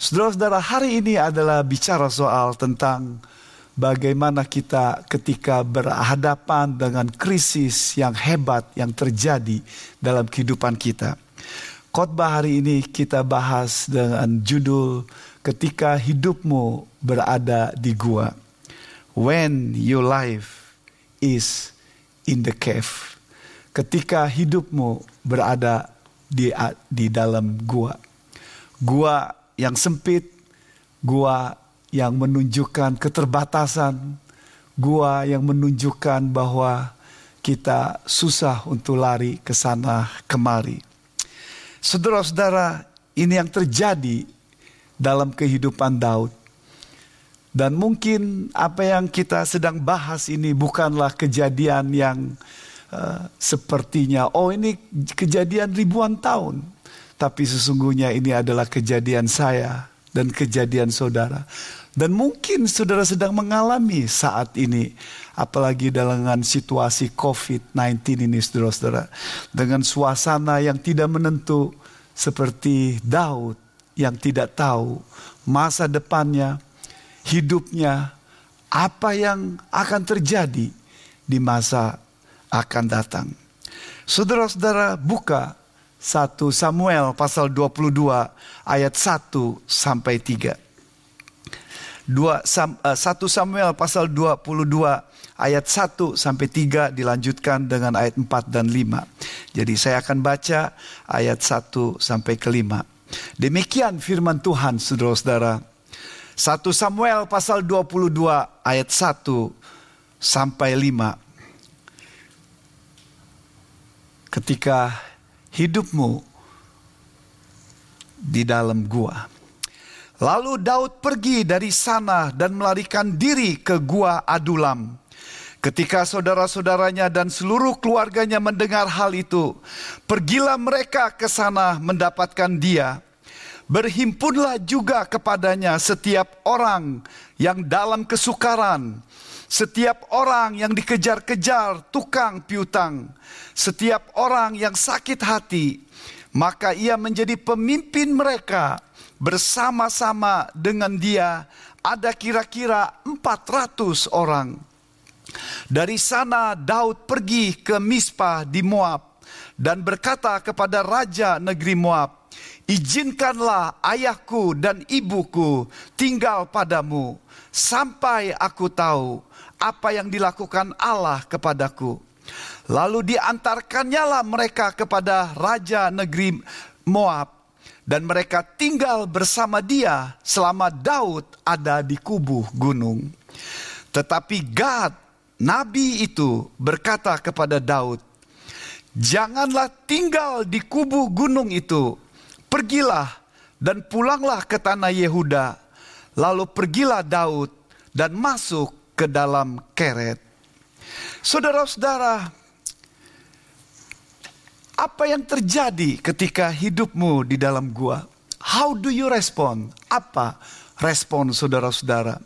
Saudara-saudara, hari ini adalah bicara soal tentang bagaimana kita ketika berhadapan dengan krisis yang hebat yang terjadi dalam kehidupan kita. Khotbah hari ini kita bahas dengan judul ketika hidupmu berada di gua. When your life is in the cave. Ketika hidupmu berada di di dalam gua. Gua yang sempit, gua yang menunjukkan keterbatasan, gua yang menunjukkan bahwa kita susah untuk lari ke sana kemari. Saudara-saudara, ini yang terjadi dalam kehidupan Daud. Dan mungkin apa yang kita sedang bahas ini bukanlah kejadian yang uh, sepertinya, oh ini kejadian ribuan tahun. Tapi sesungguhnya ini adalah kejadian saya dan kejadian saudara. Dan mungkin saudara sedang mengalami saat ini. Apalagi dengan situasi COVID-19 ini saudara-saudara. Dengan suasana yang tidak menentu seperti Daud yang tidak tahu masa depannya, hidupnya, apa yang akan terjadi di masa akan datang. Saudara-saudara buka 1 Samuel pasal 22 ayat 1 sampai 3. 2, 1 eh, Samuel pasal 22 ayat 1 sampai 3 dilanjutkan dengan ayat 4 dan 5. Jadi saya akan baca ayat 1 sampai ke 5. Demikian firman Tuhan saudara-saudara. 1 Samuel pasal 22 ayat 1 sampai 5. Ketika hidupmu di dalam gua Lalu Daud pergi dari sana dan melarikan diri ke gua Adulam. Ketika saudara-saudaranya dan seluruh keluarganya mendengar hal itu, pergilah mereka ke sana mendapatkan dia. Berhimpunlah juga kepadanya setiap orang yang dalam kesukaran, setiap orang yang dikejar-kejar tukang piutang, setiap orang yang sakit hati, maka ia menjadi pemimpin mereka bersama-sama dengan dia ada kira-kira 400 orang. Dari sana Daud pergi ke Mispa di Moab dan berkata kepada raja negeri Moab, "Izinkanlah ayahku dan ibuku tinggal padamu sampai aku tahu apa yang dilakukan Allah kepadaku." Lalu diantarkannya lah mereka kepada raja negeri Moab dan mereka tinggal bersama dia selama Daud ada di kubu gunung. Tetapi Gad, nabi itu berkata kepada Daud, "Janganlah tinggal di kubu gunung itu. Pergilah dan pulanglah ke tanah Yehuda." Lalu pergilah Daud dan masuk ke dalam keret. Saudara-saudara, apa yang terjadi ketika hidupmu di dalam gua? How do you respond? Apa respon saudara-saudara?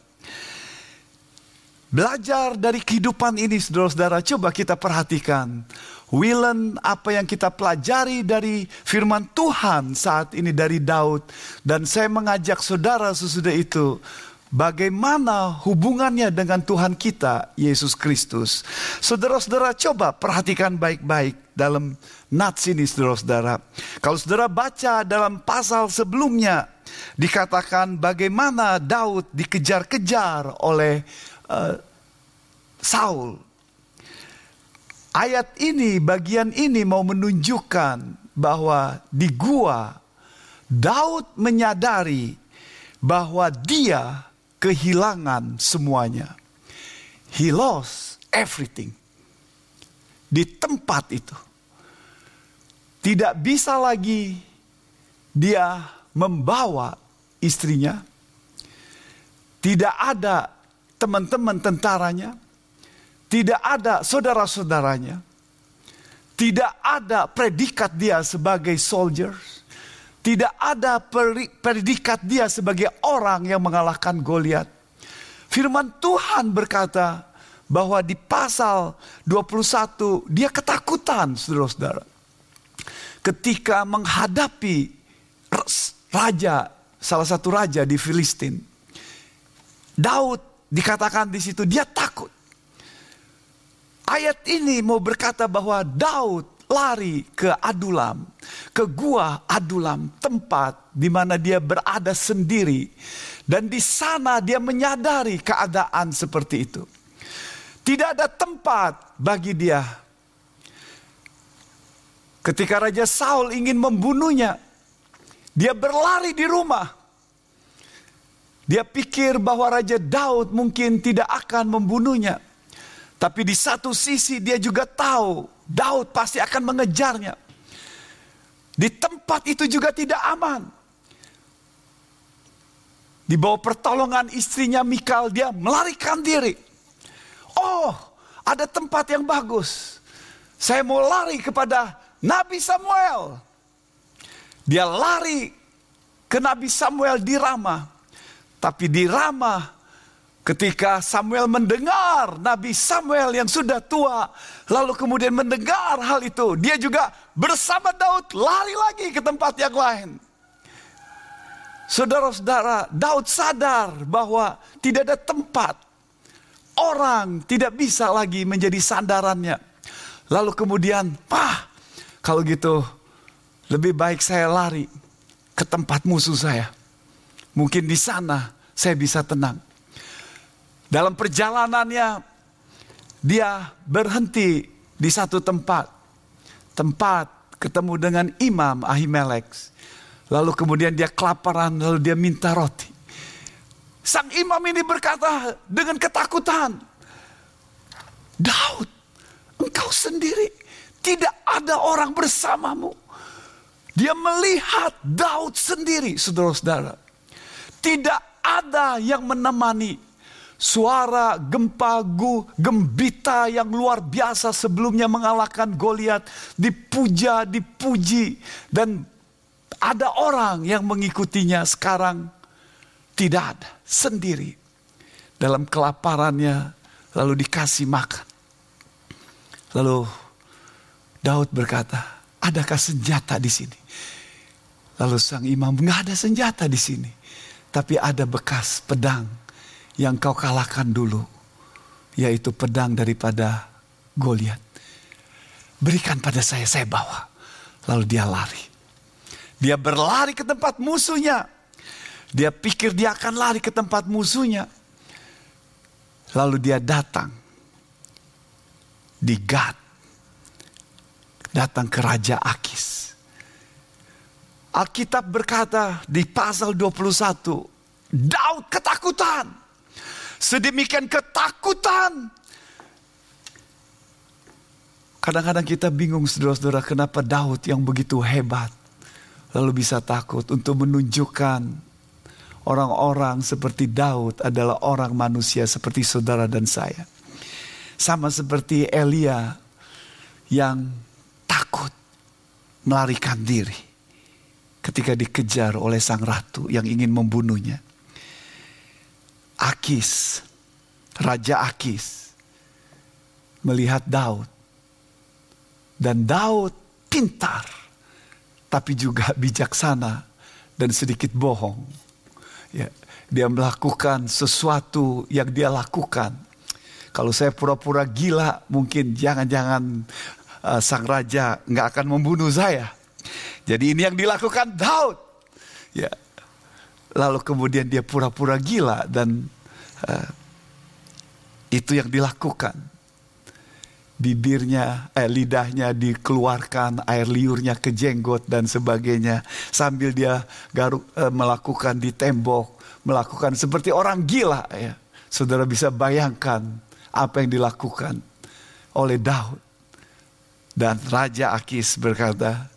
Belajar dari kehidupan ini saudara-saudara, coba kita perhatikan. Willen apa yang kita pelajari dari firman Tuhan saat ini dari Daud. Dan saya mengajak saudara sesudah itu bagaimana hubungannya dengan Tuhan kita, Yesus Kristus. Saudara-saudara coba perhatikan baik-baik dalam nats ini saudara-saudara. Kalau saudara baca dalam pasal sebelumnya, dikatakan bagaimana Daud dikejar-kejar oleh uh, Saul. Ayat ini, bagian ini mau menunjukkan bahwa di gua Daud menyadari bahwa dia kehilangan semuanya. He lost everything. Di tempat itu. Tidak bisa lagi dia membawa istrinya. Tidak ada teman-teman tentaranya. Tidak ada saudara-saudaranya. Tidak ada predikat dia sebagai soldiers tidak ada predikat dia sebagai orang yang mengalahkan Goliat. Firman Tuhan berkata bahwa di pasal 21 dia ketakutan saudara-saudara. Ketika menghadapi raja salah satu raja di Filistin. Daud dikatakan di situ dia takut. Ayat ini mau berkata bahwa Daud lari ke Adulam, ke gua Adulam, tempat di mana dia berada sendiri. Dan di sana dia menyadari keadaan seperti itu. Tidak ada tempat bagi dia. Ketika Raja Saul ingin membunuhnya, dia berlari di rumah. Dia pikir bahwa Raja Daud mungkin tidak akan membunuhnya. Tapi di satu sisi dia juga tahu Daud pasti akan mengejarnya. Di tempat itu juga tidak aman. Di bawah pertolongan istrinya Mikal dia melarikan diri. Oh, ada tempat yang bagus. Saya mau lari kepada Nabi Samuel. Dia lari ke Nabi Samuel di Rama. Tapi di Rama Ketika Samuel mendengar Nabi Samuel yang sudah tua, lalu kemudian mendengar hal itu, dia juga bersama Daud lari lagi ke tempat yang lain. Saudara-saudara, Daud sadar bahwa tidak ada tempat orang tidak bisa lagi menjadi sandarannya. Lalu kemudian, "Pah, kalau gitu lebih baik saya lari ke tempat musuh saya. Mungkin di sana saya bisa tenang." Dalam perjalanannya dia berhenti di satu tempat. Tempat ketemu dengan Imam Ahimelek. Lalu kemudian dia kelaparan lalu dia minta roti. Sang imam ini berkata dengan ketakutan. Daud, engkau sendiri tidak ada orang bersamamu. Dia melihat Daud sendiri, saudara-saudara. Tidak ada yang menemani Suara gempa gu, gembita yang luar biasa sebelumnya mengalahkan Goliat dipuja, dipuji dan ada orang yang mengikutinya sekarang tidak ada, sendiri. Dalam kelaparannya lalu dikasih makan. Lalu Daud berkata, adakah senjata di sini? Lalu sang imam, nggak ada senjata di sini. Tapi ada bekas pedang yang kau kalahkan dulu, yaitu pedang daripada Goliat. Berikan pada saya, saya bawa. Lalu dia lari. Dia berlari ke tempat musuhnya. Dia pikir dia akan lari ke tempat musuhnya. Lalu dia datang di Gad. Datang ke Raja Akis. Alkitab berkata di pasal 21, Daud ketakutan sedemikian ketakutan. Kadang-kadang kita bingung saudara-saudara kenapa Daud yang begitu hebat lalu bisa takut untuk menunjukkan orang-orang seperti Daud adalah orang manusia seperti saudara dan saya. Sama seperti Elia yang takut melarikan diri ketika dikejar oleh sang ratu yang ingin membunuhnya. Akis, Raja Akis, melihat Daud. Dan Daud pintar, tapi juga bijaksana dan sedikit bohong. Ya, dia melakukan sesuatu yang dia lakukan. Kalau saya pura-pura gila, mungkin jangan-jangan uh, sang raja nggak akan membunuh saya. Jadi ini yang dilakukan Daud. Ya, Lalu kemudian dia pura-pura gila dan uh, itu yang dilakukan. Bibirnya, eh, lidahnya dikeluarkan, air liurnya ke jenggot dan sebagainya. Sambil dia garuk, uh, melakukan di tembok, melakukan seperti orang gila. Ya. Saudara bisa bayangkan apa yang dilakukan oleh Daud. Dan Raja Akis berkata,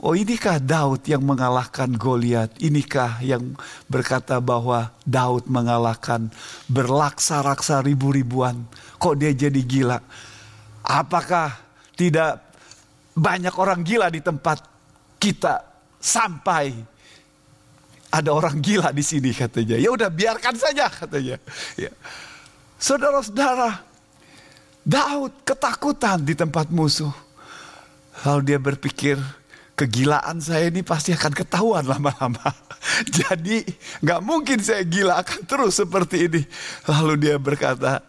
Oh inikah Daud yang mengalahkan Goliat? Inikah yang berkata bahwa Daud mengalahkan berlaksa-raksa ribu-ribuan? Kok dia jadi gila? Apakah tidak banyak orang gila di tempat kita sampai ada orang gila di sini katanya. Ya udah biarkan saja katanya. Ya. Saudara-saudara, Daud ketakutan di tempat musuh. Lalu dia berpikir, kegilaan saya ini pasti akan ketahuan lama-lama. Jadi nggak mungkin saya gila akan terus seperti ini. Lalu dia berkata,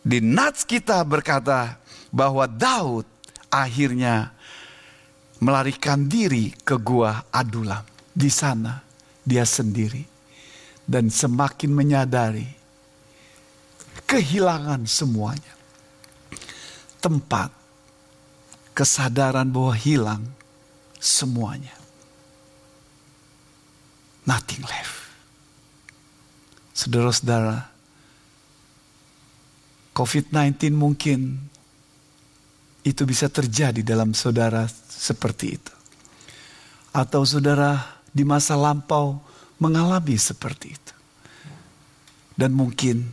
di Nats kita berkata bahwa Daud akhirnya melarikan diri ke gua Adulam. Di sana dia sendiri dan semakin menyadari kehilangan semuanya. Tempat kesadaran bahwa hilang semuanya. Nothing left. Saudara-saudara, COVID-19 mungkin itu bisa terjadi dalam saudara seperti itu. Atau saudara di masa lampau mengalami seperti itu. Dan mungkin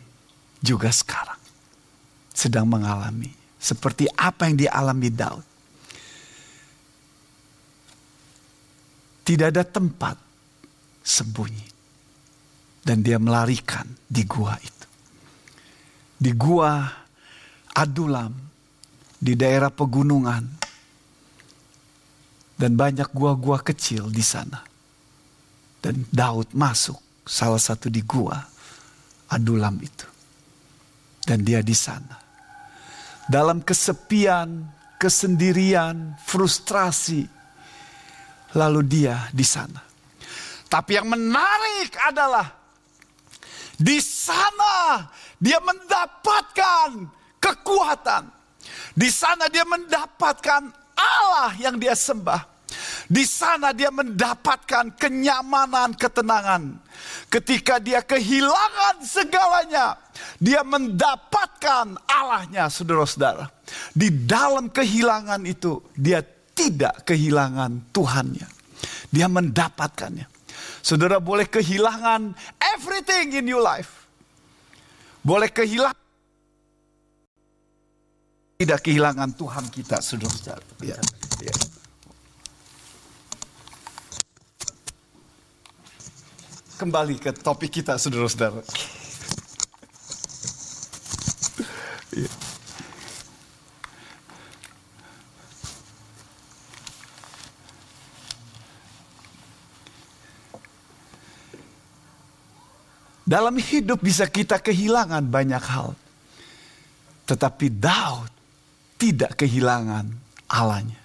juga sekarang sedang mengalami seperti apa yang dialami Daud. Tidak ada tempat sembunyi. Dan dia melarikan di gua itu. Di gua Adulam, di daerah pegunungan. Dan banyak gua-gua kecil di sana. Dan Daud masuk salah satu di gua Adulam itu. Dan dia di sana. Dalam kesepian, kesendirian, frustrasi, lalu dia di sana. Tapi yang menarik adalah di sana dia mendapatkan kekuatan. Di sana dia mendapatkan Allah yang dia sembah. Di sana dia mendapatkan kenyamanan, ketenangan. Ketika dia kehilangan segalanya, dia mendapatkan Allahnya, saudara-saudara. Di dalam kehilangan itu, dia tidak kehilangan Tuhannya. Dia mendapatkannya. Saudara boleh kehilangan everything in your life. Boleh kehilangan tidak kehilangan Tuhan kita, saudara-saudara. Ya, ya. Kembali ke topik kita, saudara-saudara. ya. Dalam hidup bisa kita kehilangan banyak hal. Tetapi Daud tidak kehilangan Allahnya.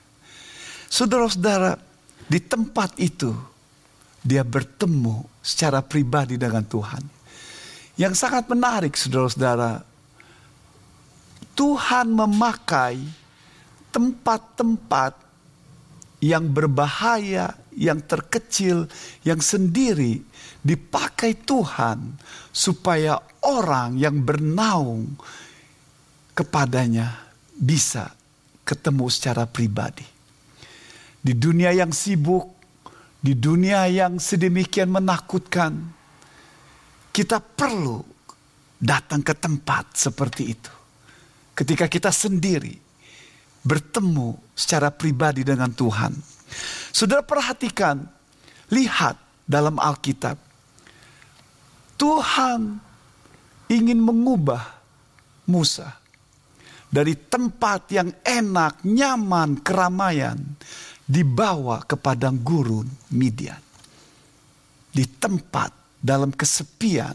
Saudara-saudara, di tempat itu dia bertemu secara pribadi dengan Tuhan. Yang sangat menarik saudara-saudara, Tuhan memakai tempat-tempat yang berbahaya, yang terkecil, yang sendiri dipakai Tuhan supaya orang yang bernaung kepadanya bisa ketemu secara pribadi. Di dunia yang sibuk, di dunia yang sedemikian menakutkan, kita perlu datang ke tempat seperti itu. Ketika kita sendiri bertemu secara pribadi dengan Tuhan. Saudara perhatikan, lihat dalam Alkitab Tuhan ingin mengubah Musa dari tempat yang enak, nyaman, keramaian dibawa ke padang gurun Midian. Di tempat dalam kesepian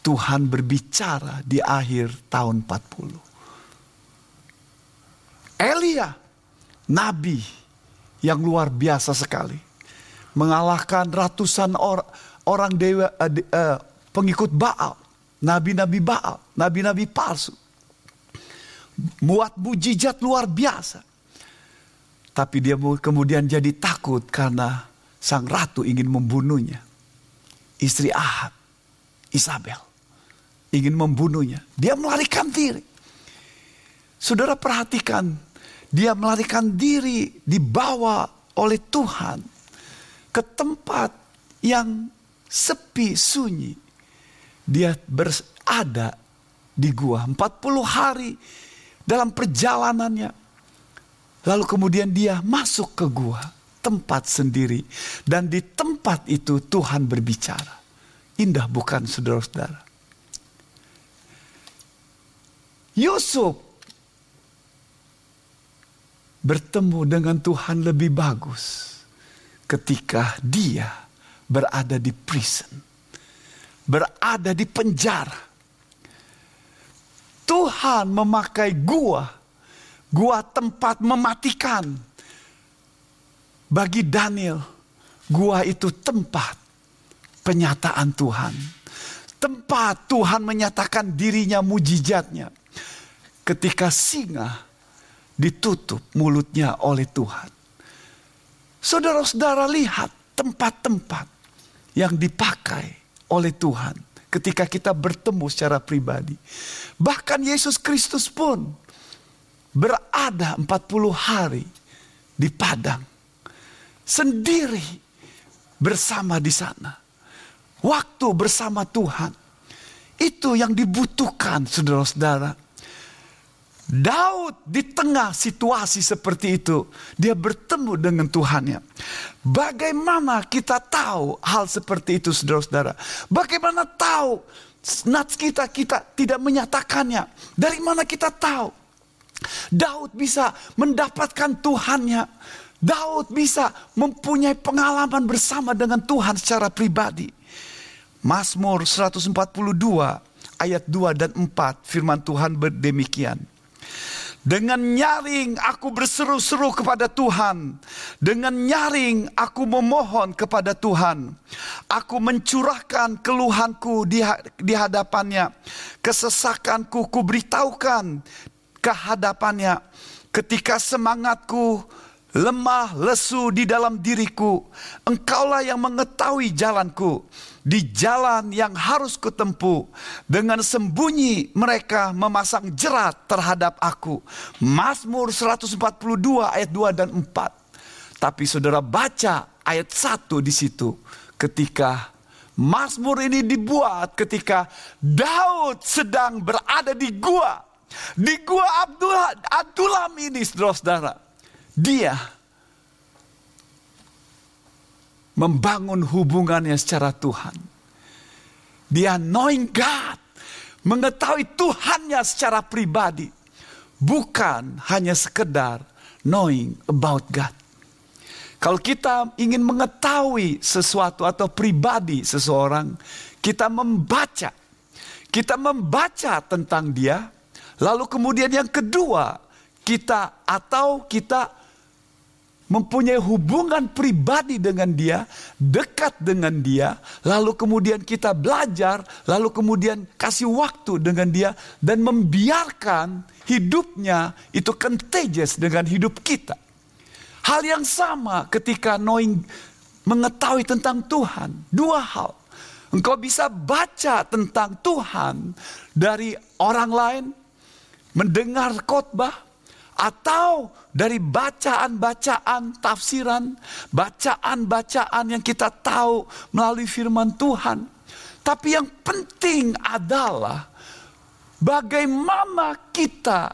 Tuhan berbicara di akhir tahun 40. Elia, nabi yang luar biasa sekali, mengalahkan ratusan orang orang dewa uh, uh, pengikut Baal, nabi-nabi Baal, nabi-nabi palsu. Muat mujizat luar biasa. Tapi dia kemudian jadi takut karena sang ratu ingin membunuhnya. Istri Ahab, Isabel, ingin membunuhnya. Dia melarikan diri. Saudara perhatikan, dia melarikan diri dibawa oleh Tuhan ke tempat yang sepi, sunyi. Dia berada di gua 40 hari dalam perjalanannya. Lalu kemudian dia masuk ke gua, tempat sendiri. Dan di tempat itu Tuhan berbicara. Indah bukan saudara-saudara? Yusuf bertemu dengan Tuhan lebih bagus ketika dia berada di prison, berada di penjara. Tuhan memakai gua, gua tempat mematikan. Bagi Daniel, gua itu tempat penyataan Tuhan. Tempat Tuhan menyatakan dirinya mujizatnya. Ketika singa ditutup mulutnya oleh Tuhan. Saudara-saudara lihat tempat-tempat yang dipakai oleh Tuhan ketika kita bertemu secara pribadi. Bahkan Yesus Kristus pun berada 40 hari di padang sendiri bersama di sana. Waktu bersama Tuhan. Itu yang dibutuhkan saudara-saudara. Daud di tengah situasi seperti itu, dia bertemu dengan Tuhannya. Bagaimana kita tahu hal seperti itu saudara-saudara? Bagaimana tahu nats kita kita tidak menyatakannya? Dari mana kita tahu? Daud bisa mendapatkan Tuhannya. Daud bisa mempunyai pengalaman bersama dengan Tuhan secara pribadi. Mazmur 142 ayat 2 dan 4 firman Tuhan berdemikian. Dengan nyaring aku berseru-seru kepada Tuhan. Dengan nyaring aku memohon kepada Tuhan. Aku mencurahkan keluhanku di, di hadapannya. Kesesakanku kuberitahukan ke hadapannya. Ketika semangatku lemah lesu di dalam diriku. Engkaulah yang mengetahui jalanku di jalan yang harus kutempuh. Dengan sembunyi mereka memasang jerat terhadap aku. Mazmur 142 ayat 2 dan 4. Tapi saudara baca ayat 1 di situ. Ketika Mazmur ini dibuat ketika Daud sedang berada di gua. Di gua Abdullah, Abdullah ini saudara-saudara. Dia membangun hubungannya secara Tuhan. Dia knowing God, mengetahui Tuhannya secara pribadi, bukan hanya sekedar knowing about God. Kalau kita ingin mengetahui sesuatu atau pribadi seseorang, kita membaca. Kita membaca tentang dia, lalu kemudian yang kedua, kita atau kita mempunyai hubungan pribadi dengan dia, dekat dengan dia, lalu kemudian kita belajar, lalu kemudian kasih waktu dengan dia dan membiarkan hidupnya itu contagious dengan hidup kita. Hal yang sama ketika knowing mengetahui tentang Tuhan, dua hal. Engkau bisa baca tentang Tuhan dari orang lain, mendengar khotbah, atau dari bacaan-bacaan tafsiran, bacaan-bacaan yang kita tahu melalui firman Tuhan. Tapi yang penting adalah bagaimana kita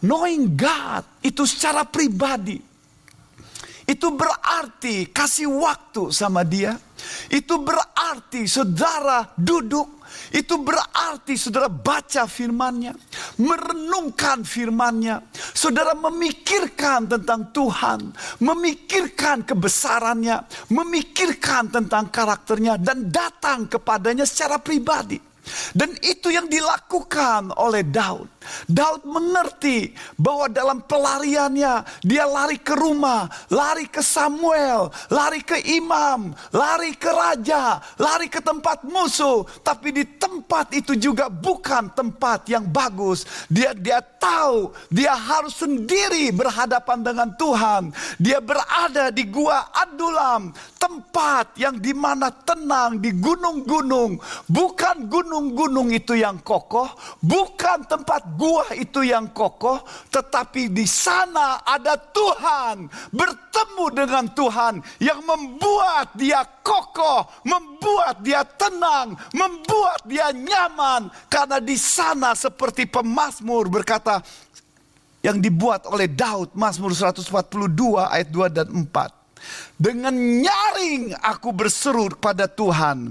knowing God itu secara pribadi. Itu berarti kasih waktu sama dia. Itu berarti saudara duduk itu berarti saudara baca firmannya, merenungkan firmannya, saudara memikirkan tentang Tuhan, memikirkan kebesarannya, memikirkan tentang karakternya dan datang kepadanya secara pribadi. Dan itu yang dilakukan oleh Daud. Daud mengerti bahwa dalam pelariannya dia lari ke rumah, lari ke Samuel, lari ke imam, lari ke raja, lari ke tempat musuh, tapi di tempat itu juga bukan tempat yang bagus. Dia dia tahu dia harus sendiri berhadapan dengan Tuhan. Dia berada di gua Adulam, tempat yang di mana tenang di gunung-gunung, bukan gunung-gunung itu yang kokoh, bukan tempat gua itu yang kokoh, tetapi di sana ada Tuhan, bertemu dengan Tuhan yang membuat dia kokoh, membuat dia tenang, membuat dia nyaman karena di sana seperti pemazmur berkata yang dibuat oleh Daud Mazmur 142 ayat 2 dan 4. Dengan nyaring aku berseru kepada Tuhan.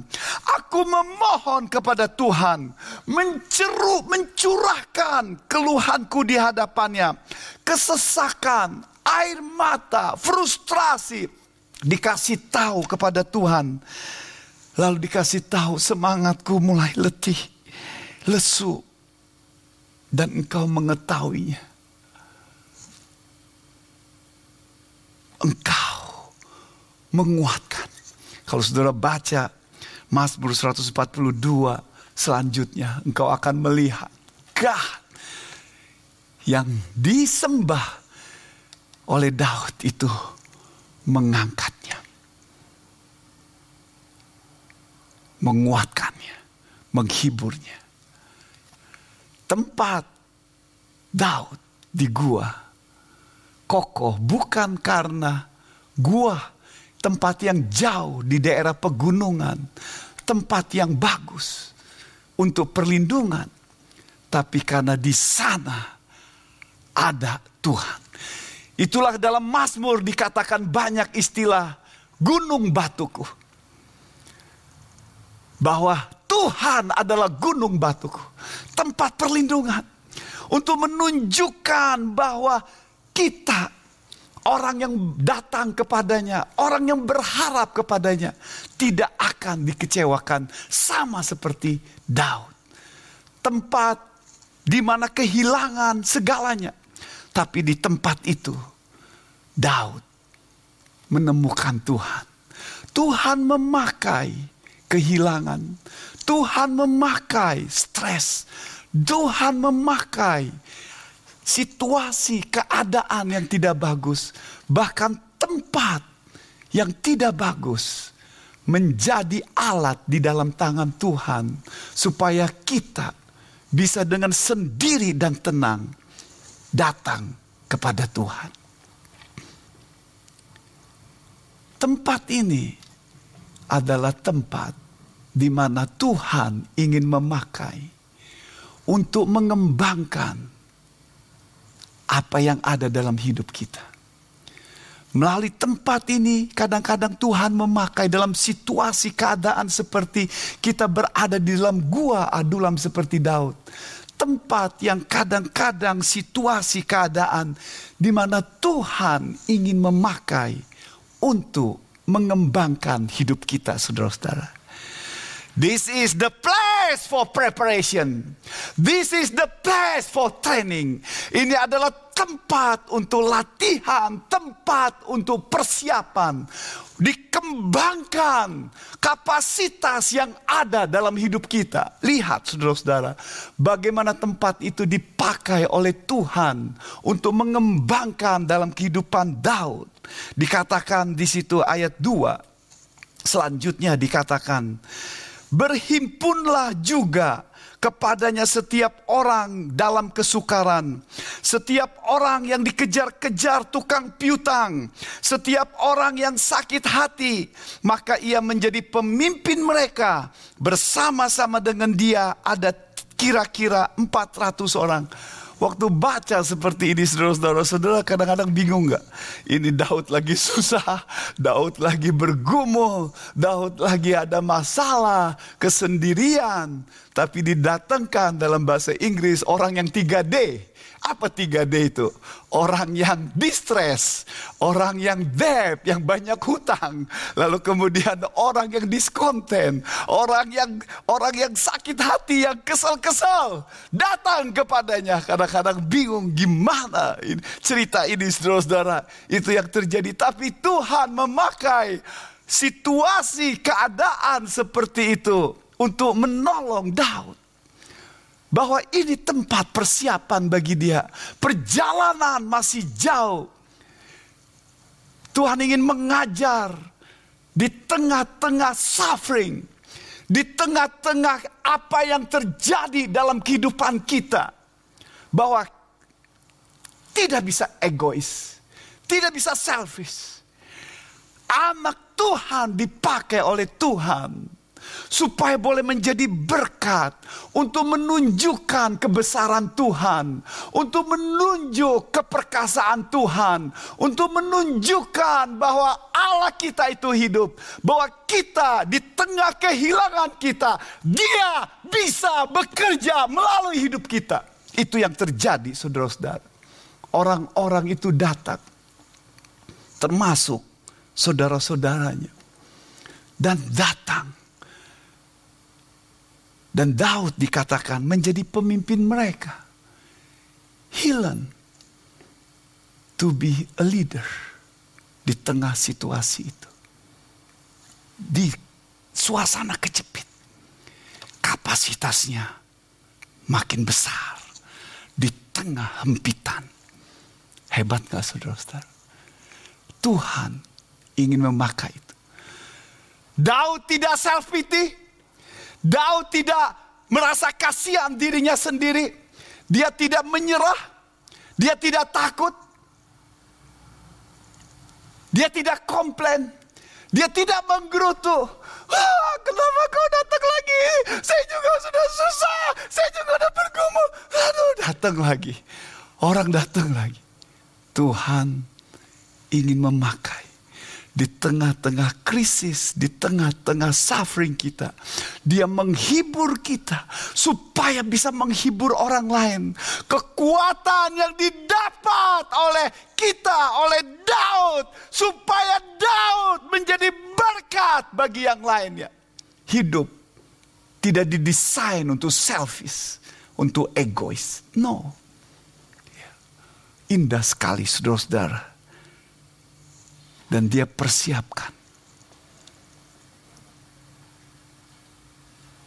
Aku memohon kepada Tuhan. menceruk, mencurahkan keluhanku di hadapannya. Kesesakan, air mata, frustrasi. Dikasih tahu kepada Tuhan. Lalu dikasih tahu semangatku mulai letih, lesu. Dan engkau mengetahuinya. Engkau menguatkan. Kalau saudara baca Mazmur 142 selanjutnya engkau akan melihat God yang disembah oleh Daud itu mengangkatnya. Menguatkannya, menghiburnya. Tempat Daud di gua kokoh bukan karena gua tempat yang jauh di daerah pegunungan, tempat yang bagus untuk perlindungan, tapi karena di sana ada Tuhan. Itulah dalam Mazmur dikatakan banyak istilah gunung batuku. Bahwa Tuhan adalah gunung batuku, tempat perlindungan untuk menunjukkan bahwa kita Orang yang datang kepadanya, orang yang berharap kepadanya, tidak akan dikecewakan, sama seperti Daud. Tempat di mana kehilangan segalanya, tapi di tempat itu Daud menemukan Tuhan. Tuhan memakai kehilangan, Tuhan memakai stres, Tuhan memakai situasi, keadaan yang tidak bagus, bahkan tempat yang tidak bagus menjadi alat di dalam tangan Tuhan supaya kita bisa dengan sendiri dan tenang datang kepada Tuhan. Tempat ini adalah tempat di mana Tuhan ingin memakai untuk mengembangkan apa yang ada dalam hidup kita. Melalui tempat ini kadang-kadang Tuhan memakai dalam situasi keadaan seperti kita berada di dalam gua adulam seperti Daud. Tempat yang kadang-kadang situasi keadaan di mana Tuhan ingin memakai untuk mengembangkan hidup kita saudara-saudara. This is the place for preparation. This is the place for training. Ini adalah tempat untuk latihan, tempat untuk persiapan. Dikembangkan kapasitas yang ada dalam hidup kita. Lihat saudara-saudara, bagaimana tempat itu dipakai oleh Tuhan untuk mengembangkan dalam kehidupan Daud. Dikatakan di situ ayat 2. Selanjutnya dikatakan, berhimpunlah juga kepadanya setiap orang dalam kesukaran, setiap orang yang dikejar-kejar tukang piutang, setiap orang yang sakit hati, maka ia menjadi pemimpin mereka. Bersama-sama dengan dia ada kira-kira 400 orang. Waktu baca seperti ini saudara-saudara, saudara kadang-kadang bingung nggak? Ini Daud lagi susah, Daud lagi bergumul, Daud lagi ada masalah, kesendirian. Tapi didatangkan dalam bahasa Inggris orang yang 3D. Apa 3D itu? Orang yang distress, orang yang debt, yang banyak hutang, lalu kemudian orang yang diskonten, orang yang orang yang sakit hati, yang kesal-kesal, datang kepadanya. Kadang-kadang bingung gimana ini, cerita ini saudara-saudara. Itu yang terjadi. Tapi Tuhan memakai situasi keadaan seperti itu untuk menolong Daud bahwa ini tempat persiapan bagi dia. Perjalanan masih jauh. Tuhan ingin mengajar di tengah-tengah suffering, di tengah-tengah apa yang terjadi dalam kehidupan kita, bahwa tidak bisa egois, tidak bisa selfish. Anak Tuhan dipakai oleh Tuhan supaya boleh menjadi berkat untuk menunjukkan kebesaran Tuhan, untuk menunjuk keperkasaan Tuhan, untuk menunjukkan bahwa Allah kita itu hidup, bahwa kita di tengah kehilangan kita, Dia bisa bekerja melalui hidup kita. Itu yang terjadi, saudara-saudara. Orang-orang itu datang, termasuk saudara-saudaranya, dan datang dan Daud dikatakan menjadi pemimpin mereka. He learned to be a leader di tengah situasi itu. Di suasana kejepit. Kapasitasnya makin besar. Di tengah hempitan. Hebat gak saudara-saudara? Tuhan ingin memakai itu. Daud tidak self pity. Daud tidak merasa kasihan dirinya sendiri. Dia tidak menyerah. Dia tidak takut. Dia tidak komplain. Dia tidak menggerutu. Ah, kenapa kau datang lagi? Saya juga sudah susah. Saya juga sudah bergumul. Aduh, datang lagi. Orang datang lagi. Tuhan ingin memakai di tengah-tengah krisis, di tengah-tengah suffering kita. Dia menghibur kita supaya bisa menghibur orang lain. Kekuatan yang didapat oleh kita, oleh Daud, supaya Daud menjadi berkat bagi yang lainnya. Hidup tidak didesain untuk selfish, untuk egois. No. Indah sekali saudara-saudara dan dia persiapkan.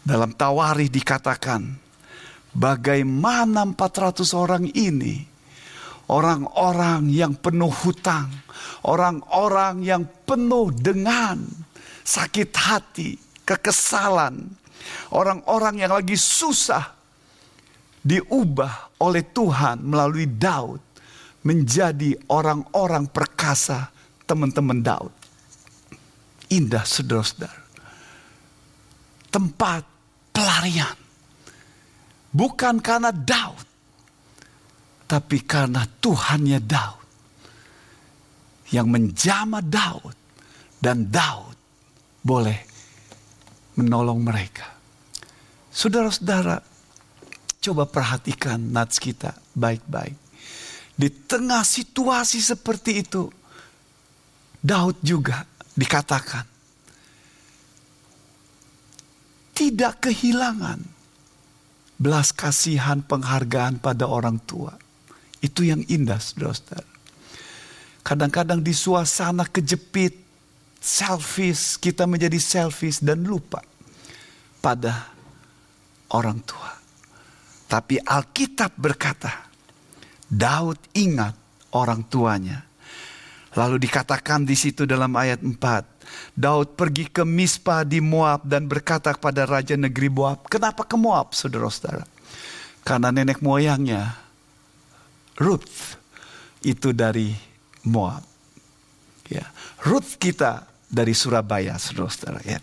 Dalam Tawari dikatakan, bagaimana 400 orang ini, orang-orang yang penuh hutang, orang-orang yang penuh dengan sakit hati, kekesalan, orang-orang yang lagi susah, diubah oleh Tuhan melalui Daud menjadi orang-orang perkasa teman-teman Daud. Indah saudara-saudara. Tempat pelarian. Bukan karena Daud. Tapi karena Tuhannya Daud. Yang menjama Daud. Dan Daud boleh menolong mereka. Saudara-saudara, coba perhatikan nats kita baik-baik. Di tengah situasi seperti itu, Daud juga dikatakan tidak kehilangan belas kasihan penghargaan pada orang tua. Itu yang indah, saudara-saudara. Kadang-kadang di suasana kejepit, selfish, kita menjadi selfish dan lupa pada orang tua. Tapi Alkitab berkata, Daud ingat orang tuanya Lalu dikatakan di situ dalam ayat 4, Daud pergi ke Mispa di Moab dan berkata kepada raja negeri Moab, kenapa ke Moab saudara-saudara? Karena nenek moyangnya Ruth itu dari Moab. Ya, Ruth kita dari Surabaya saudara-saudara ya.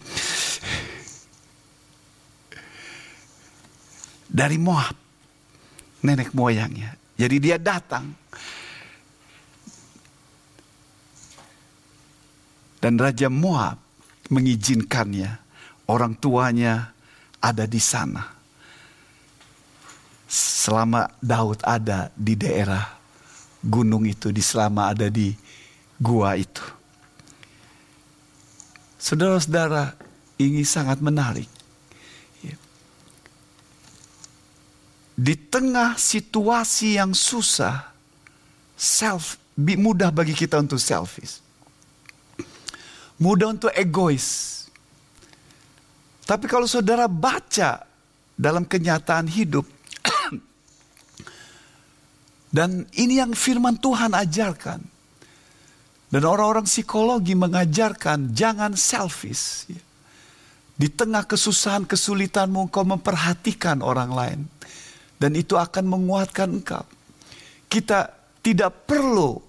Dari Moab nenek moyangnya. Jadi dia datang Dan Raja Moab mengizinkannya. Orang tuanya ada di sana. Selama Daud ada di daerah gunung itu, di selama ada di gua itu. Saudara-saudara, ini sangat menarik. Di tengah situasi yang susah, self mudah bagi kita untuk selfish mudah untuk egois. Tapi kalau saudara baca dalam kenyataan hidup, dan ini yang firman Tuhan ajarkan. Dan orang-orang psikologi mengajarkan jangan selfish. Di tengah kesusahan, kesulitanmu engkau memperhatikan orang lain. Dan itu akan menguatkan engkau. Kita tidak perlu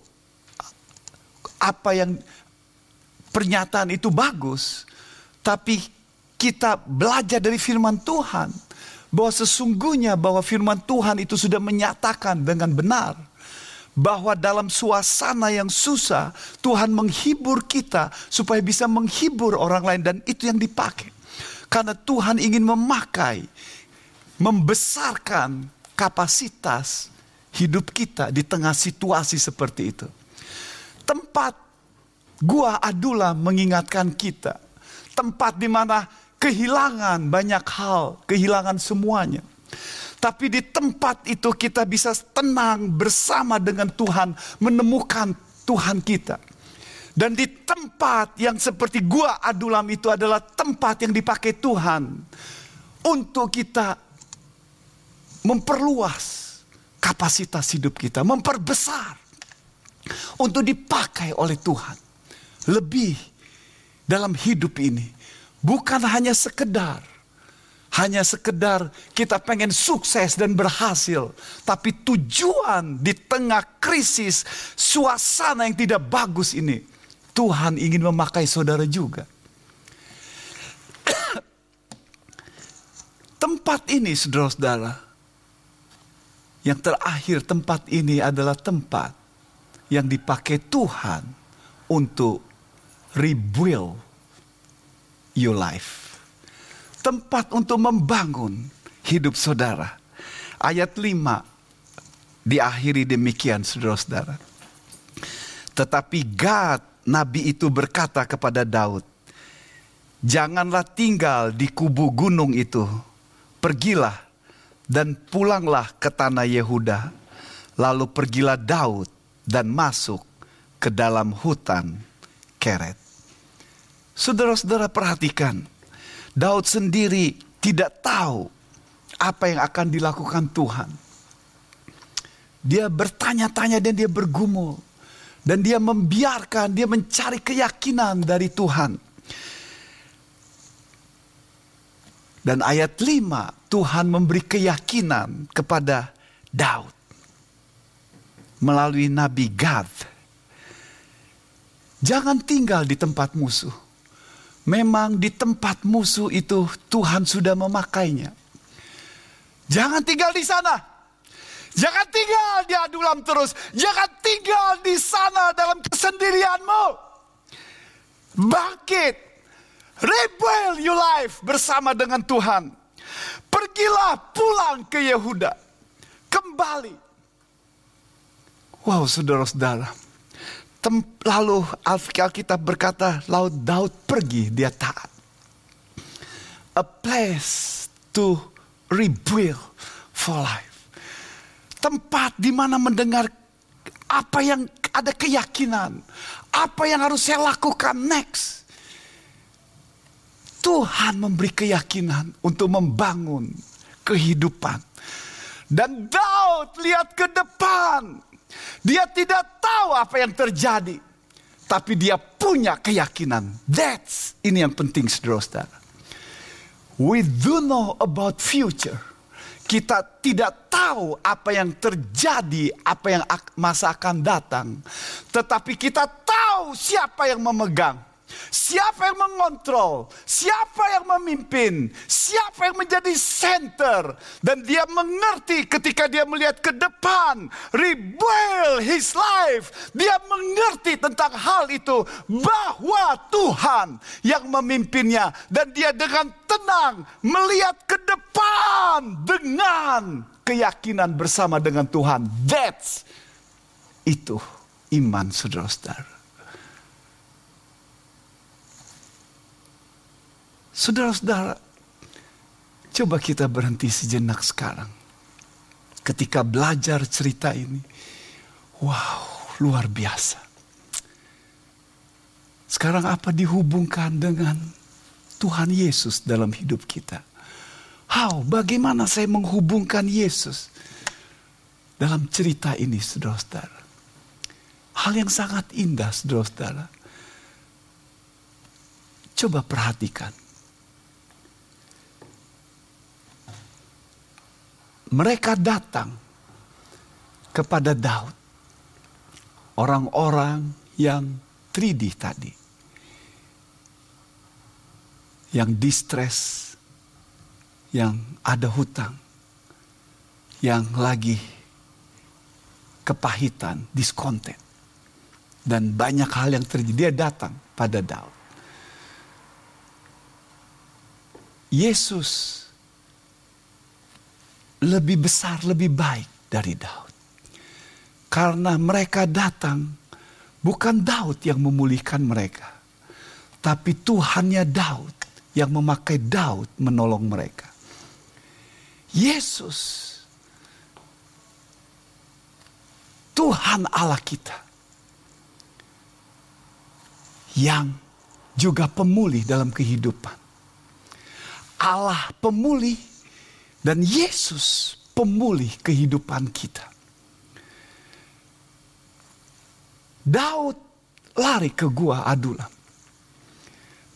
apa yang pernyataan itu bagus, tapi kita belajar dari firman Tuhan bahwa sesungguhnya bahwa firman Tuhan itu sudah menyatakan dengan benar bahwa dalam suasana yang susah Tuhan menghibur kita supaya bisa menghibur orang lain dan itu yang dipakai. Karena Tuhan ingin memakai, membesarkan kapasitas hidup kita di tengah situasi seperti itu. Tempat gua Adula mengingatkan kita. Tempat di mana kehilangan banyak hal, kehilangan semuanya. Tapi di tempat itu kita bisa tenang bersama dengan Tuhan, menemukan Tuhan kita. Dan di tempat yang seperti gua Adulam itu adalah tempat yang dipakai Tuhan untuk kita memperluas kapasitas hidup kita, memperbesar untuk dipakai oleh Tuhan lebih dalam hidup ini. Bukan hanya sekedar hanya sekedar kita pengen sukses dan berhasil, tapi tujuan di tengah krisis, suasana yang tidak bagus ini, Tuhan ingin memakai saudara juga. tempat ini, saudara-saudara, yang terakhir, tempat ini adalah tempat yang dipakai Tuhan untuk rebuild your life tempat untuk membangun hidup saudara. Ayat 5 diakhiri demikian saudara-saudara. Tetapi Gad nabi itu berkata kepada Daud, Janganlah tinggal di kubu gunung itu, pergilah dan pulanglah ke tanah Yehuda. Lalu pergilah Daud dan masuk ke dalam hutan Keret. Saudara-saudara perhatikan, Daud sendiri tidak tahu apa yang akan dilakukan Tuhan. Dia bertanya-tanya dan dia bergumul. Dan dia membiarkan, dia mencari keyakinan dari Tuhan. Dan ayat 5, Tuhan memberi keyakinan kepada Daud. Melalui Nabi Gad. Jangan tinggal di tempat musuh memang di tempat musuh itu Tuhan sudah memakainya. Jangan tinggal di sana. Jangan tinggal di Adulam terus. Jangan tinggal di sana dalam kesendirianmu. Bangkit. Rebuild your life bersama dengan Tuhan. Pergilah pulang ke Yehuda. Kembali. Wow saudara-saudara lalu Alkitab berkata, laut Daud pergi, dia taat. A place to rebuild for life. Tempat di mana mendengar apa yang ada keyakinan, apa yang harus saya lakukan next. Tuhan memberi keyakinan untuk membangun kehidupan. Dan Daud lihat ke depan dia tidak tahu apa yang terjadi. Tapi dia punya keyakinan. That's ini yang penting saudara-saudara. We do know about future. Kita tidak tahu apa yang terjadi, apa yang masa akan datang. Tetapi kita tahu siapa yang memegang Siapa yang mengontrol? Siapa yang memimpin? Siapa yang menjadi center? Dan dia mengerti ketika dia melihat ke depan, rebuild his life. Dia mengerti tentang hal itu bahwa Tuhan yang memimpinnya dan dia dengan tenang melihat ke depan dengan keyakinan bersama dengan Tuhan. That's itu iman saudara-saudara. Saudara-saudara, coba kita berhenti sejenak sekarang. Ketika belajar cerita ini, wow, luar biasa. Sekarang apa dihubungkan dengan Tuhan Yesus dalam hidup kita? How? Bagaimana saya menghubungkan Yesus dalam cerita ini, saudara-saudara? Hal yang sangat indah, saudara-saudara. Coba perhatikan. Mereka datang kepada Daud. Orang-orang yang 3D tadi. yang distres, yang ada hutang, yang lagi kepahitan, diskonten. Dan banyak hal yang terjadi. Dia datang pada Daud. Yesus lebih besar, lebih baik dari Daud. Karena mereka datang, bukan Daud yang memulihkan mereka. Tapi Tuhannya Daud yang memakai Daud menolong mereka. Yesus, Tuhan Allah kita, yang juga pemulih dalam kehidupan. Allah pemulih dan Yesus pemulih kehidupan kita. Daud lari ke gua Adulam.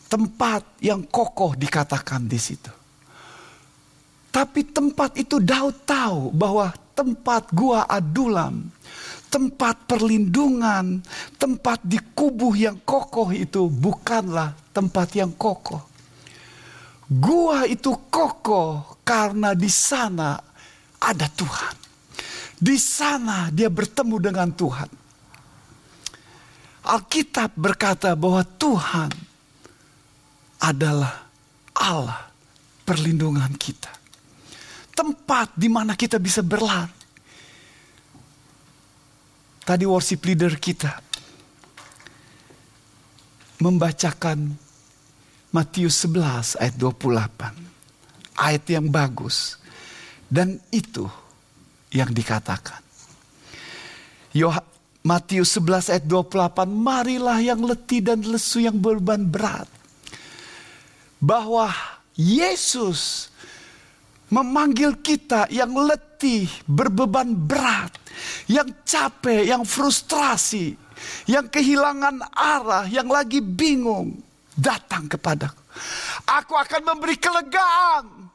Tempat yang kokoh dikatakan di situ. Tapi tempat itu Daud tahu bahwa tempat gua Adulam, tempat perlindungan, tempat di kubuh yang kokoh itu bukanlah tempat yang kokoh. Gua itu kokoh karena di sana ada Tuhan. Di sana dia bertemu dengan Tuhan. Alkitab berkata bahwa Tuhan adalah Allah perlindungan kita. Tempat di mana kita bisa berlari. Tadi worship leader kita membacakan Matius 11 ayat 28. Ayat yang bagus. Dan itu yang dikatakan. Matius 11 ayat 28. Marilah yang letih dan lesu yang berban berat. Bahwa Yesus memanggil kita yang letih, berbeban berat, yang capek, yang frustrasi, yang kehilangan arah, yang lagi bingung datang kepadaku. Aku akan memberi kelegaan.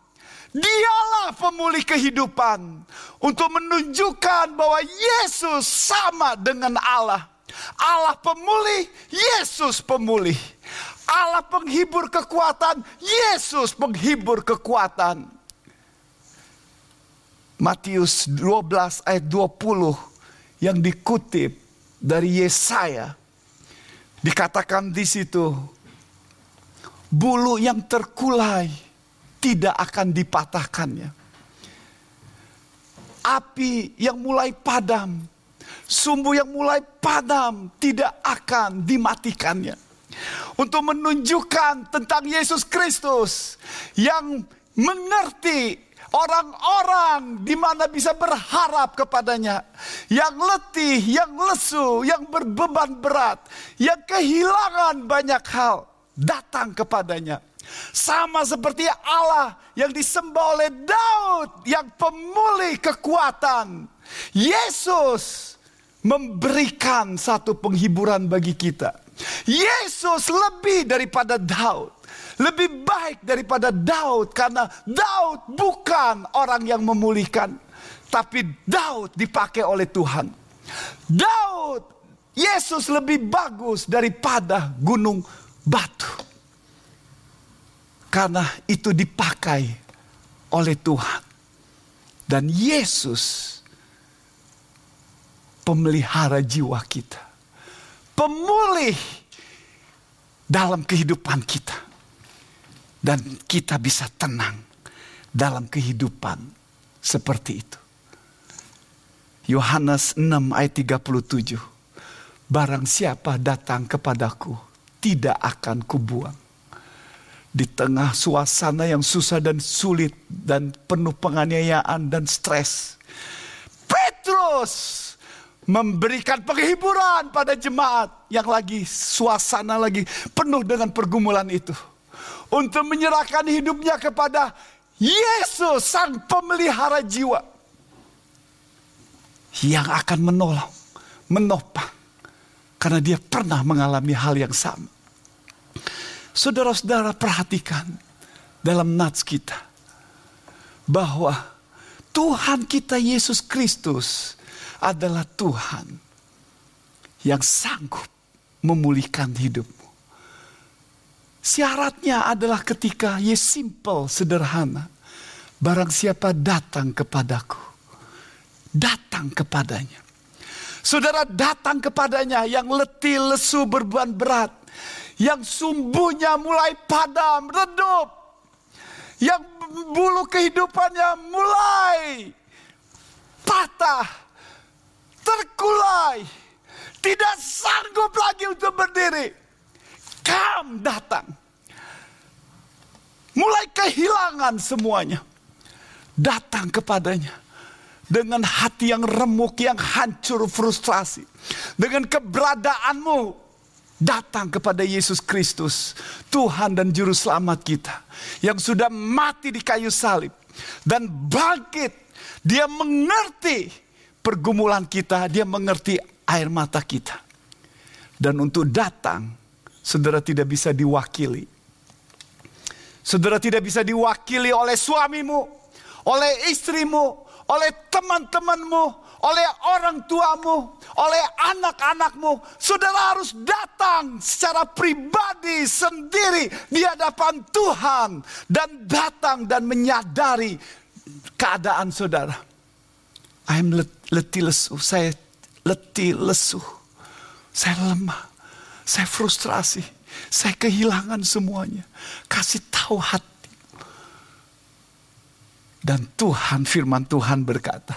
Dialah pemulih kehidupan untuk menunjukkan bahwa Yesus sama dengan Allah. Allah pemulih, Yesus pemulih. Allah penghibur kekuatan, Yesus penghibur kekuatan. Matius 12 ayat 20 yang dikutip dari Yesaya dikatakan di situ bulu yang terkulai tidak akan dipatahkannya. Api yang mulai padam, sumbu yang mulai padam tidak akan dimatikannya. Untuk menunjukkan tentang Yesus Kristus yang mengerti orang-orang di mana bisa berharap kepadanya, yang letih, yang lesu, yang berbeban berat, yang kehilangan banyak hal datang kepadanya. Sama seperti Allah yang disembah oleh Daud yang pemulih kekuatan. Yesus memberikan satu penghiburan bagi kita. Yesus lebih daripada Daud. Lebih baik daripada Daud karena Daud bukan orang yang memulihkan. Tapi Daud dipakai oleh Tuhan. Daud, Yesus lebih bagus daripada gunung batu. Karena itu dipakai oleh Tuhan. Dan Yesus pemelihara jiwa kita. Pemulih dalam kehidupan kita. Dan kita bisa tenang dalam kehidupan seperti itu. Yohanes 6 ayat 37. Barang siapa datang kepadaku tidak akan kubuang. Di tengah suasana yang susah dan sulit dan penuh penganiayaan dan stres. Petrus memberikan penghiburan pada jemaat yang lagi suasana lagi penuh dengan pergumulan itu. Untuk menyerahkan hidupnya kepada Yesus sang pemelihara jiwa. Yang akan menolong, menopang. Karena dia pernah mengalami hal yang sama. Saudara-saudara perhatikan dalam nats kita bahwa Tuhan kita Yesus Kristus adalah Tuhan yang sanggup memulihkan hidupmu. Syaratnya adalah ketika ye simple, sederhana. Barang siapa datang kepadaku, datang kepadanya. Saudara datang kepadanya yang letih, lesu, berbeban berat. Yang sumbunya mulai padam, redup. Yang bulu kehidupannya mulai patah, terkulai. Tidak sanggup lagi untuk berdiri Kam datang. Mulai kehilangan semuanya. Datang kepadanya. Dengan hati yang remuk, yang hancur, frustrasi. Dengan keberadaanmu. Datang kepada Yesus Kristus. Tuhan dan Juru Selamat kita. Yang sudah mati di kayu salib. Dan bangkit. Dia mengerti pergumulan kita. Dia mengerti air mata kita. Dan untuk datang saudara tidak bisa diwakili. Saudara tidak bisa diwakili oleh suamimu, oleh istrimu, oleh teman-temanmu, oleh orang tuamu, oleh anak-anakmu. Saudara harus datang secara pribadi sendiri di hadapan Tuhan dan datang dan menyadari keadaan saudara. I'm letih lesu, saya letih lesu, saya lemah. Saya frustrasi. Saya kehilangan semuanya. Kasih tahu hati. Dan Tuhan, firman Tuhan berkata,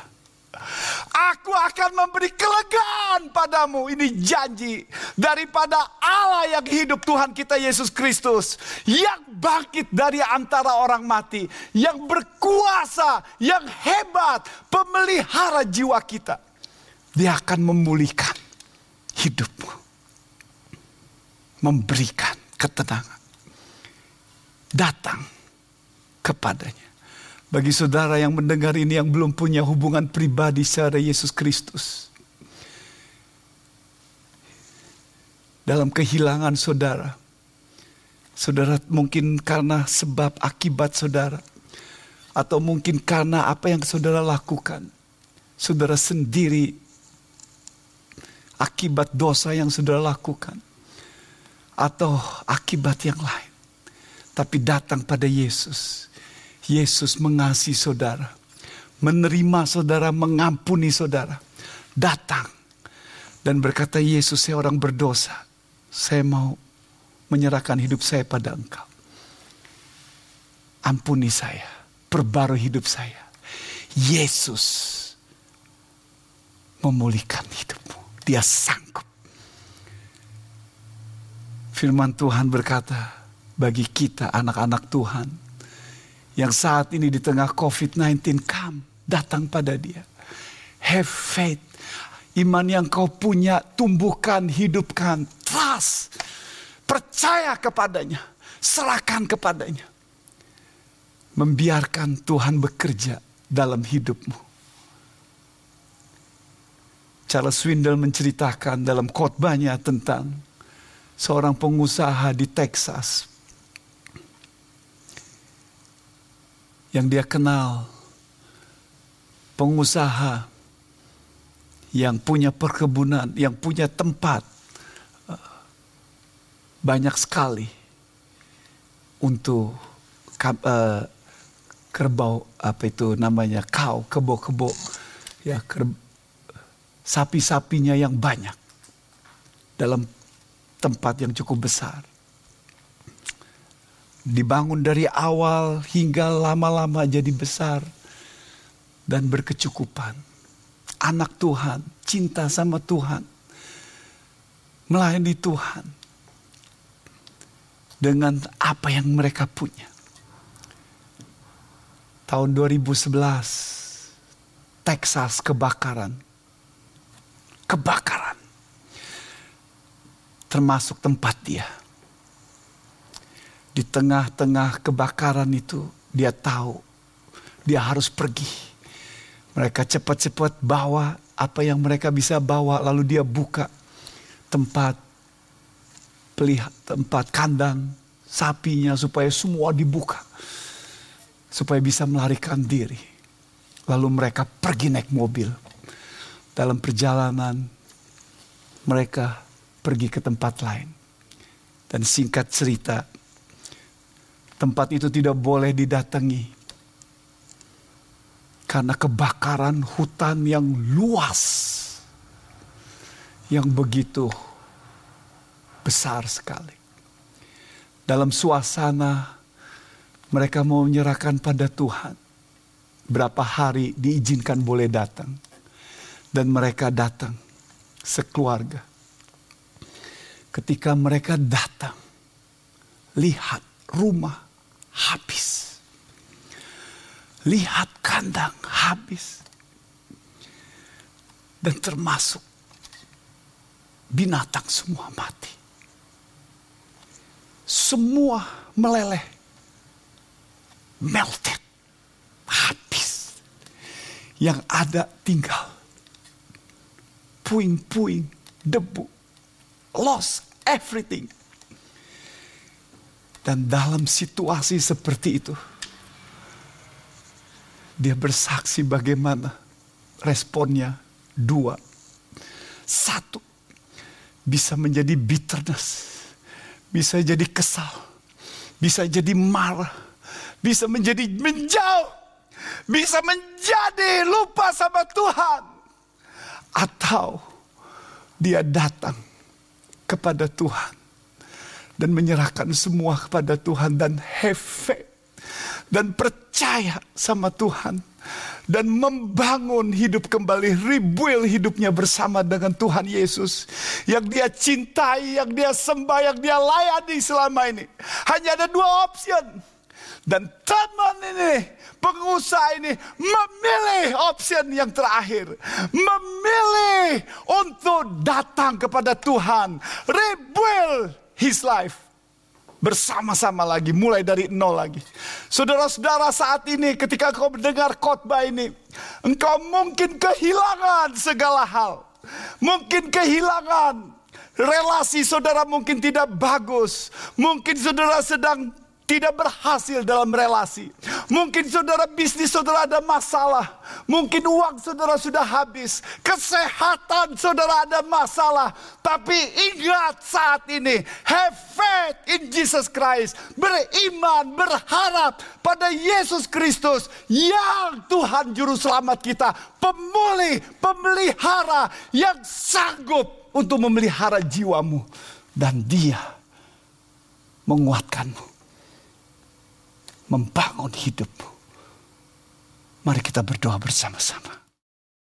Aku akan memberi kelegaan padamu. Ini janji daripada Allah yang hidup Tuhan kita Yesus Kristus. Yang bangkit dari antara orang mati. Yang berkuasa, yang hebat. Pemelihara jiwa kita. Dia akan memulihkan hidupmu memberikan ketenangan. Datang kepadanya. Bagi saudara yang mendengar ini yang belum punya hubungan pribadi secara Yesus Kristus. Dalam kehilangan saudara. Saudara mungkin karena sebab akibat saudara. Atau mungkin karena apa yang saudara lakukan. Saudara sendiri akibat dosa yang saudara lakukan atau akibat yang lain. Tapi datang pada Yesus. Yesus mengasihi saudara. Menerima saudara, mengampuni saudara. Datang. Dan berkata Yesus saya orang berdosa. Saya mau menyerahkan hidup saya pada engkau. Ampuni saya. Perbarui hidup saya. Yesus memulihkan hidupmu. Dia sanggup Firman Tuhan berkata, bagi kita anak-anak Tuhan yang saat ini di tengah COVID-19, come, datang pada dia. Have faith. Iman yang kau punya, tumbuhkan, hidupkan, trust. Percaya kepadanya, serahkan kepadanya. Membiarkan Tuhan bekerja dalam hidupmu. Charles Swindle menceritakan dalam khotbahnya tentang seorang pengusaha di Texas yang dia kenal pengusaha yang punya perkebunan, yang punya tempat eh, banyak sekali untuk uh, kerbau apa itu namanya kau kebo-kebo ya sapi-sapinya yang banyak dalam tempat yang cukup besar. Dibangun dari awal hingga lama-lama jadi besar dan berkecukupan. Anak Tuhan, cinta sama Tuhan, melayani Tuhan dengan apa yang mereka punya. Tahun 2011, Texas kebakaran. Kebakaran termasuk tempat dia. Di tengah-tengah kebakaran itu dia tahu dia harus pergi. Mereka cepat-cepat bawa apa yang mereka bisa bawa lalu dia buka tempat pelihat tempat kandang sapinya supaya semua dibuka supaya bisa melarikan diri. Lalu mereka pergi naik mobil. Dalam perjalanan mereka pergi ke tempat lain. Dan singkat cerita, Tempat itu tidak boleh didatangi. Karena kebakaran hutan yang luas. Yang begitu besar sekali. Dalam suasana mereka mau menyerahkan pada Tuhan. Berapa hari diizinkan boleh datang. Dan mereka datang sekeluarga. Ketika mereka datang, lihat rumah habis. Lihat kandang habis. Dan termasuk binatang semua mati. Semua meleleh. Melted. Habis. Yang ada tinggal puing-puing debu. Lost everything. Dan dalam situasi seperti itu, dia bersaksi bagaimana responnya dua. Satu, bisa menjadi bitterness, bisa jadi kesal, bisa jadi marah, bisa menjadi menjauh, bisa menjadi lupa sama Tuhan. Atau dia datang kepada Tuhan dan menyerahkan semua kepada Tuhan dan have dan percaya sama Tuhan dan membangun hidup kembali rebuild hidupnya bersama dengan Tuhan Yesus yang dia cintai, yang dia sembah, yang dia layani selama ini. Hanya ada dua option. Dan teman ini, pengusaha ini memilih option yang terakhir. Memilih untuk datang kepada Tuhan. Rebuild his life. Bersama-sama lagi, mulai dari nol lagi. Saudara-saudara saat ini ketika kau mendengar khotbah ini. Engkau mungkin kehilangan segala hal. Mungkin kehilangan relasi saudara mungkin tidak bagus. Mungkin saudara sedang tidak berhasil dalam relasi. Mungkin saudara bisnis saudara ada masalah. Mungkin uang saudara sudah habis. Kesehatan saudara ada masalah. Tapi ingat saat ini. Have faith in Jesus Christ. Beriman, berharap pada Yesus Kristus. Yang Tuhan Juru Selamat kita. Pemulih, pemelihara yang sanggup untuk memelihara jiwamu. Dan dia menguatkanmu membangun hidupmu. Mari kita berdoa bersama-sama.